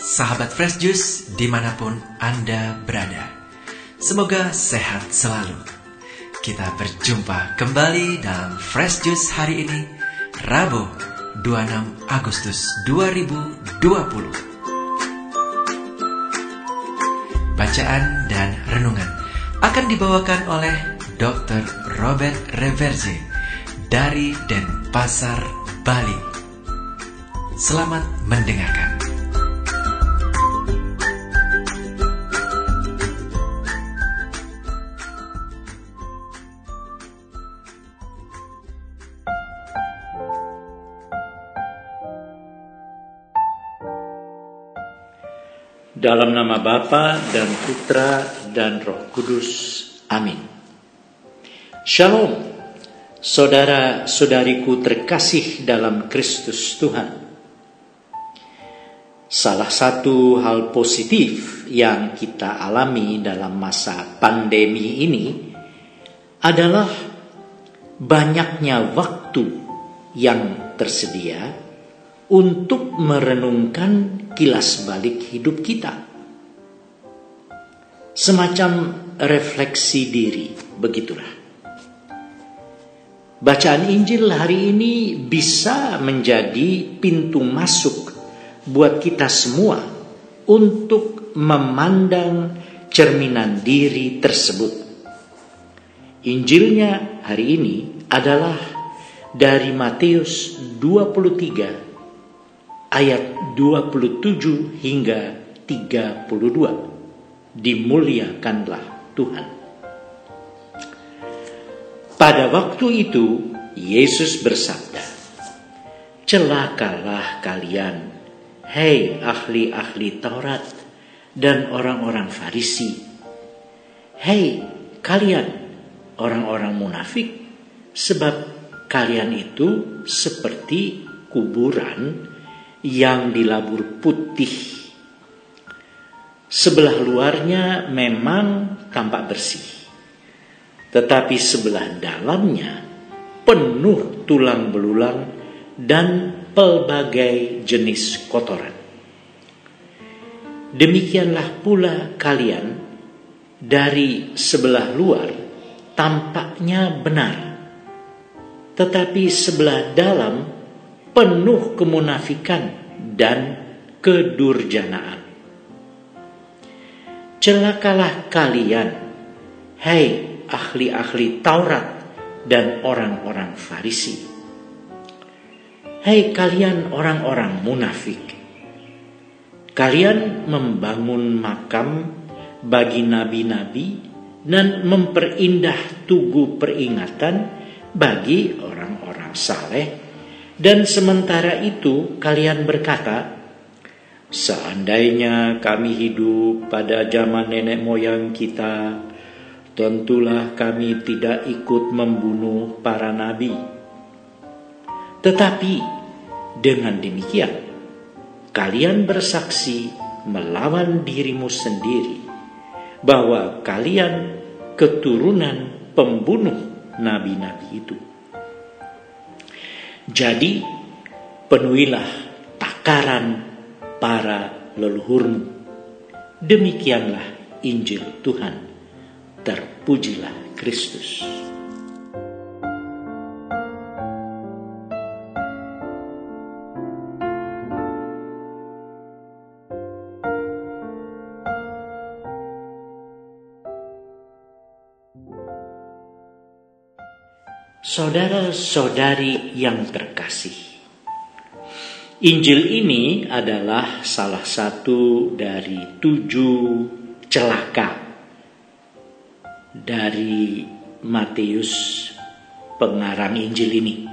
sahabat Fresh Juice di mana pun Anda berada. Semoga sehat selalu. Kita berjumpa kembali dalam Fresh Juice hari ini, Rabu 26 Agustus 2020. Bacaan dan renungan akan dibawakan oleh Dr. Robert Reverze dari Denpasar, Bali. Selamat mendengarkan. Dalam nama Bapa dan Putra dan Roh Kudus. Amin. Shalom, saudara-saudariku terkasih dalam Kristus Tuhan. Salah satu hal positif yang kita alami dalam masa pandemi ini adalah banyaknya waktu yang tersedia untuk merenungkan kilas balik hidup kita. Semacam refleksi diri, begitulah. Bacaan Injil hari ini bisa menjadi pintu masuk buat kita semua untuk memandang cerminan diri tersebut. Injilnya hari ini adalah dari Matius 23 ayat 27 hingga 32. Dimuliakanlah Tuhan. Pada waktu itu Yesus bersabda, "Celakalah kalian, hei ahli-ahli Taurat dan orang-orang Farisi. Hei kalian orang-orang munafik, sebab kalian itu seperti kuburan yang dilabur putih. Sebelah luarnya memang tampak bersih, tetapi sebelah dalamnya penuh tulang belulang dan pelbagai jenis kotoran. Demikianlah pula kalian dari sebelah luar tampaknya benar, tetapi sebelah dalam penuh kemunafikan dan kedurjanaan. Celakalah kalian, hai ahli-ahli Taurat dan orang-orang Farisi. Hai kalian orang-orang munafik. Kalian membangun makam bagi nabi-nabi dan memperindah tugu peringatan bagi orang-orang saleh dan sementara itu kalian berkata, Seandainya kami hidup pada zaman nenek moyang kita, tentulah kami tidak ikut membunuh para nabi. Tetapi dengan demikian, kalian bersaksi melawan dirimu sendiri bahwa kalian keturunan pembunuh nabi-nabi itu. Jadi penuhilah takaran para leluhurmu. Demikianlah Injil Tuhan. Terpujilah Kristus. Saudara-saudari yang terkasih, Injil ini adalah salah satu dari tujuh celaka dari Matius pengarang Injil ini.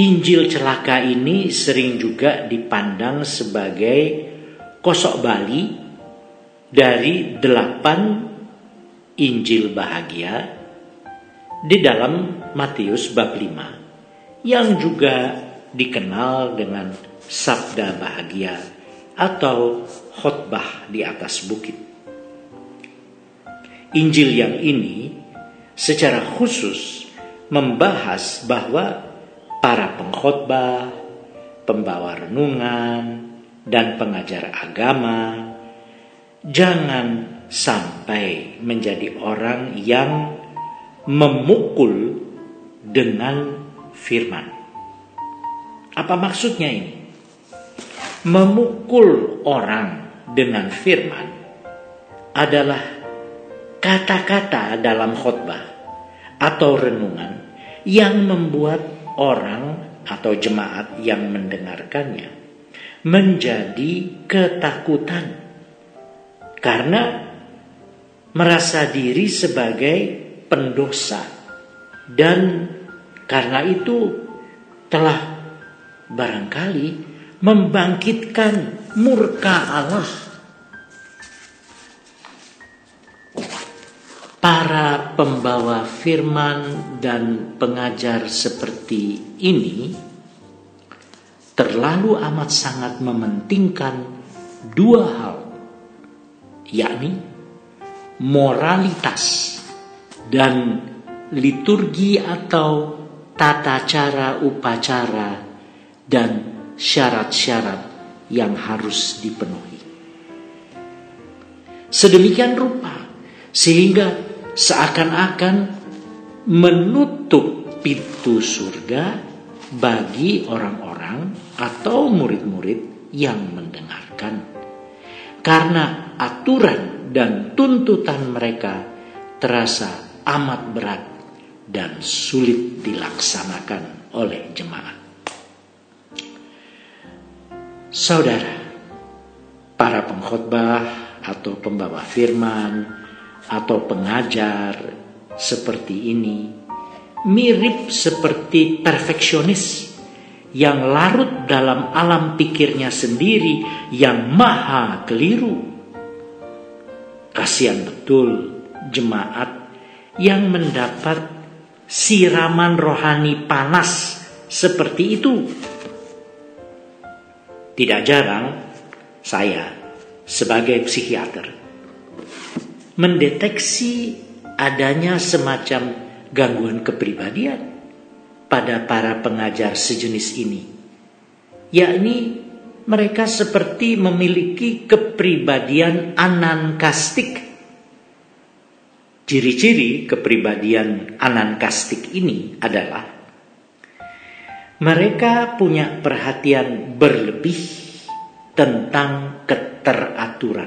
Injil celaka ini sering juga dipandang sebagai kosok bali dari delapan Injil bahagia di dalam Matius bab 5 yang juga dikenal dengan sabda bahagia atau khotbah di atas bukit. Injil yang ini secara khusus membahas bahwa para pengkhotbah, pembawa renungan, dan pengajar agama, jangan sampai menjadi orang yang memukul dengan firman. Apa maksudnya ini? Memukul orang dengan firman adalah kata-kata dalam khotbah atau renungan yang membuat orang atau jemaat yang mendengarkannya menjadi ketakutan karena merasa diri sebagai pendosa dan karena itu telah barangkali membangkitkan murka Allah. Para pembawa firman dan pengajar seperti ini terlalu amat sangat mementingkan dua hal, yakni moralitas dan liturgi atau tata cara upacara dan syarat-syarat yang harus dipenuhi. Sedemikian rupa sehingga seakan-akan menutup pintu surga bagi orang-orang atau murid-murid yang mendengarkan. Karena aturan dan tuntutan mereka terasa amat berat dan sulit dilaksanakan oleh jemaat. Saudara, para pengkhotbah atau pembawa firman atau pengajar seperti ini mirip seperti perfeksionis yang larut dalam alam pikirnya sendiri yang maha keliru Kasihan betul jemaat yang mendapat siraman rohani panas seperti itu. Tidak jarang saya sebagai psikiater mendeteksi adanya semacam gangguan kepribadian pada para pengajar sejenis ini, yakni mereka seperti memiliki kepribadian anankastik. Ciri-ciri kepribadian anankastik ini adalah mereka punya perhatian berlebih tentang keteraturan.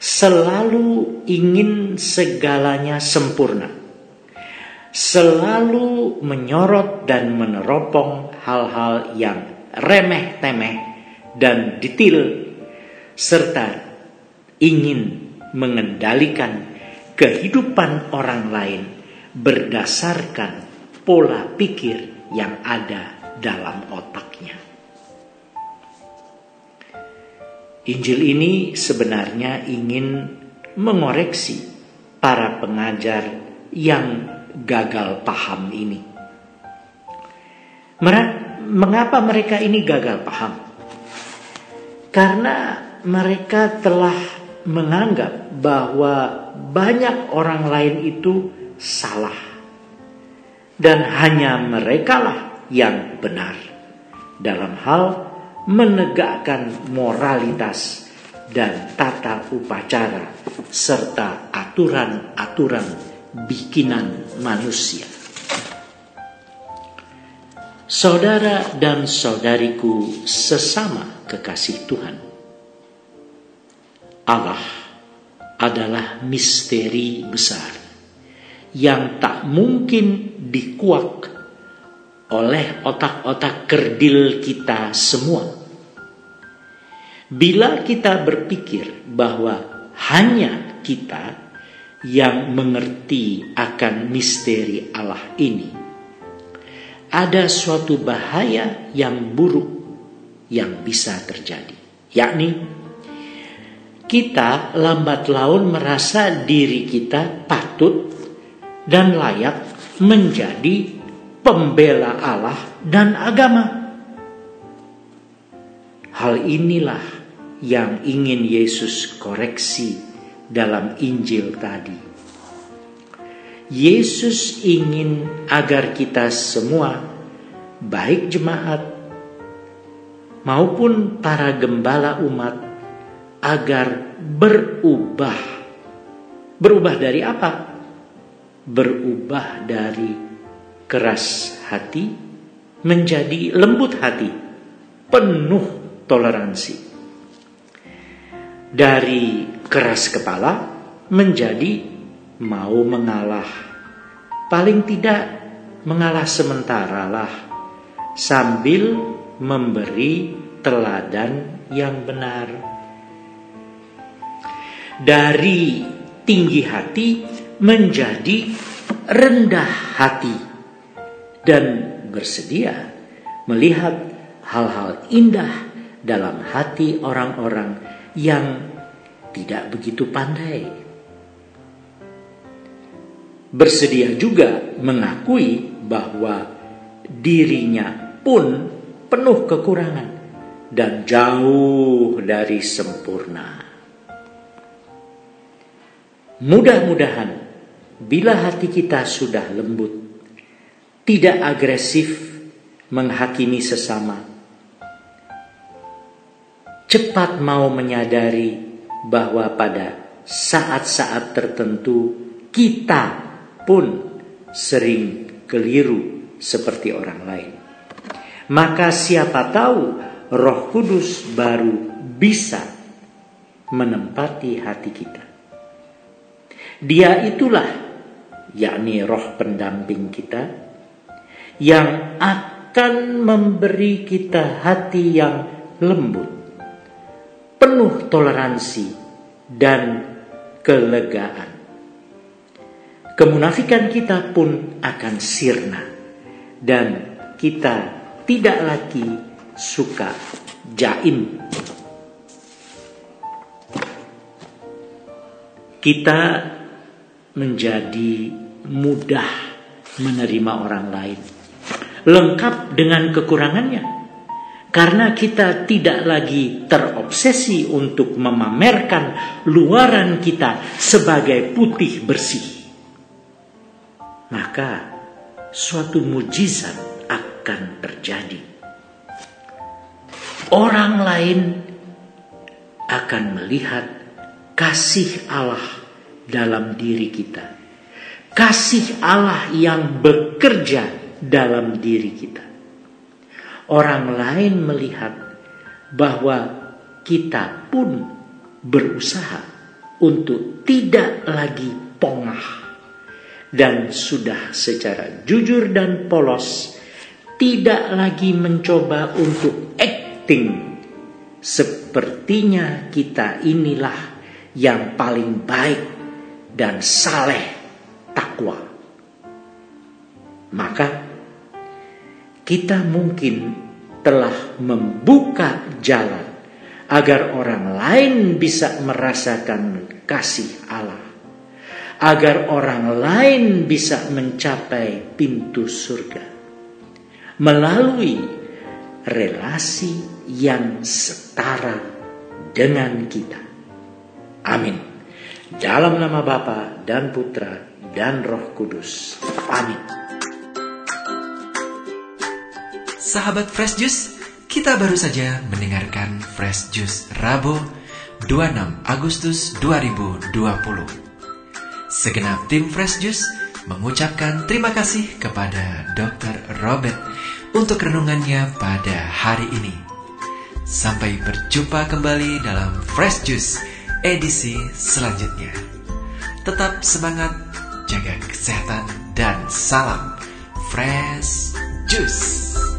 Selalu ingin segalanya sempurna. Selalu menyorot dan meneropong hal-hal yang remeh-temeh dan detail serta ingin mengendalikan kehidupan orang lain berdasarkan pola pikir yang ada dalam otaknya. Injil ini sebenarnya ingin mengoreksi para pengajar yang gagal paham ini. Mengapa mereka ini gagal paham? Karena mereka telah menganggap bahwa banyak orang lain itu salah. Dan hanya merekalah yang benar dalam hal menegakkan moralitas dan tata upacara serta aturan-aturan bikinan manusia. Saudara dan saudariku sesama kekasih Tuhan. Allah adalah misteri besar yang tak mungkin dikuak oleh otak-otak kerdil kita semua. Bila kita berpikir bahwa hanya kita yang mengerti akan misteri Allah ini, ada suatu bahaya yang buruk yang bisa terjadi, yakni kita lambat laun merasa diri kita patut dan layak menjadi pembela Allah dan agama. Hal inilah yang ingin Yesus koreksi dalam Injil tadi. Yesus ingin agar kita semua, baik jemaat maupun para gembala umat agar berubah. Berubah dari apa? Berubah dari keras hati menjadi lembut hati, penuh toleransi. Dari keras kepala menjadi mau mengalah. Paling tidak mengalah sementara lah sambil memberi teladan yang benar. Dari tinggi hati menjadi rendah hati dan bersedia melihat hal-hal indah dalam hati orang-orang yang tidak begitu pandai. Bersedia juga mengakui bahwa dirinya pun penuh kekurangan dan jauh dari sempurna. Mudah-mudahan bila hati kita sudah lembut, tidak agresif menghakimi sesama, cepat mau menyadari bahwa pada saat-saat tertentu kita pun sering keliru seperti orang lain maka siapa tahu Roh Kudus baru bisa menempati hati kita. Dia itulah, yakni roh pendamping kita, yang akan memberi kita hati yang lembut, penuh toleransi dan kelegaan. Kemunafikan kita pun akan sirna dan kita tidak lagi suka jaim. Kita menjadi mudah menerima orang lain, lengkap dengan kekurangannya, karena kita tidak lagi terobsesi untuk memamerkan luaran kita sebagai putih bersih. Maka, suatu mujizat akan terjadi. Orang lain akan melihat kasih Allah dalam diri kita. Kasih Allah yang bekerja dalam diri kita. Orang lain melihat bahwa kita pun berusaha untuk tidak lagi pongah dan sudah secara jujur dan polos tidak lagi mencoba untuk acting. Sepertinya kita inilah yang paling baik dan saleh takwa. Maka kita mungkin telah membuka jalan agar orang lain bisa merasakan kasih Allah. Agar orang lain bisa mencapai pintu surga melalui relasi yang setara dengan kita. Amin. Dalam nama Bapa dan Putra dan Roh Kudus. Amin. Sahabat Fresh Juice, kita baru saja mendengarkan Fresh Juice Rabu 26 Agustus 2020. Segenap tim Fresh Juice mengucapkan terima kasih kepada Dr. Robert untuk renungannya pada hari ini. Sampai berjumpa kembali dalam Fresh Juice edisi selanjutnya. Tetap semangat, jaga kesehatan, dan salam Fresh Juice.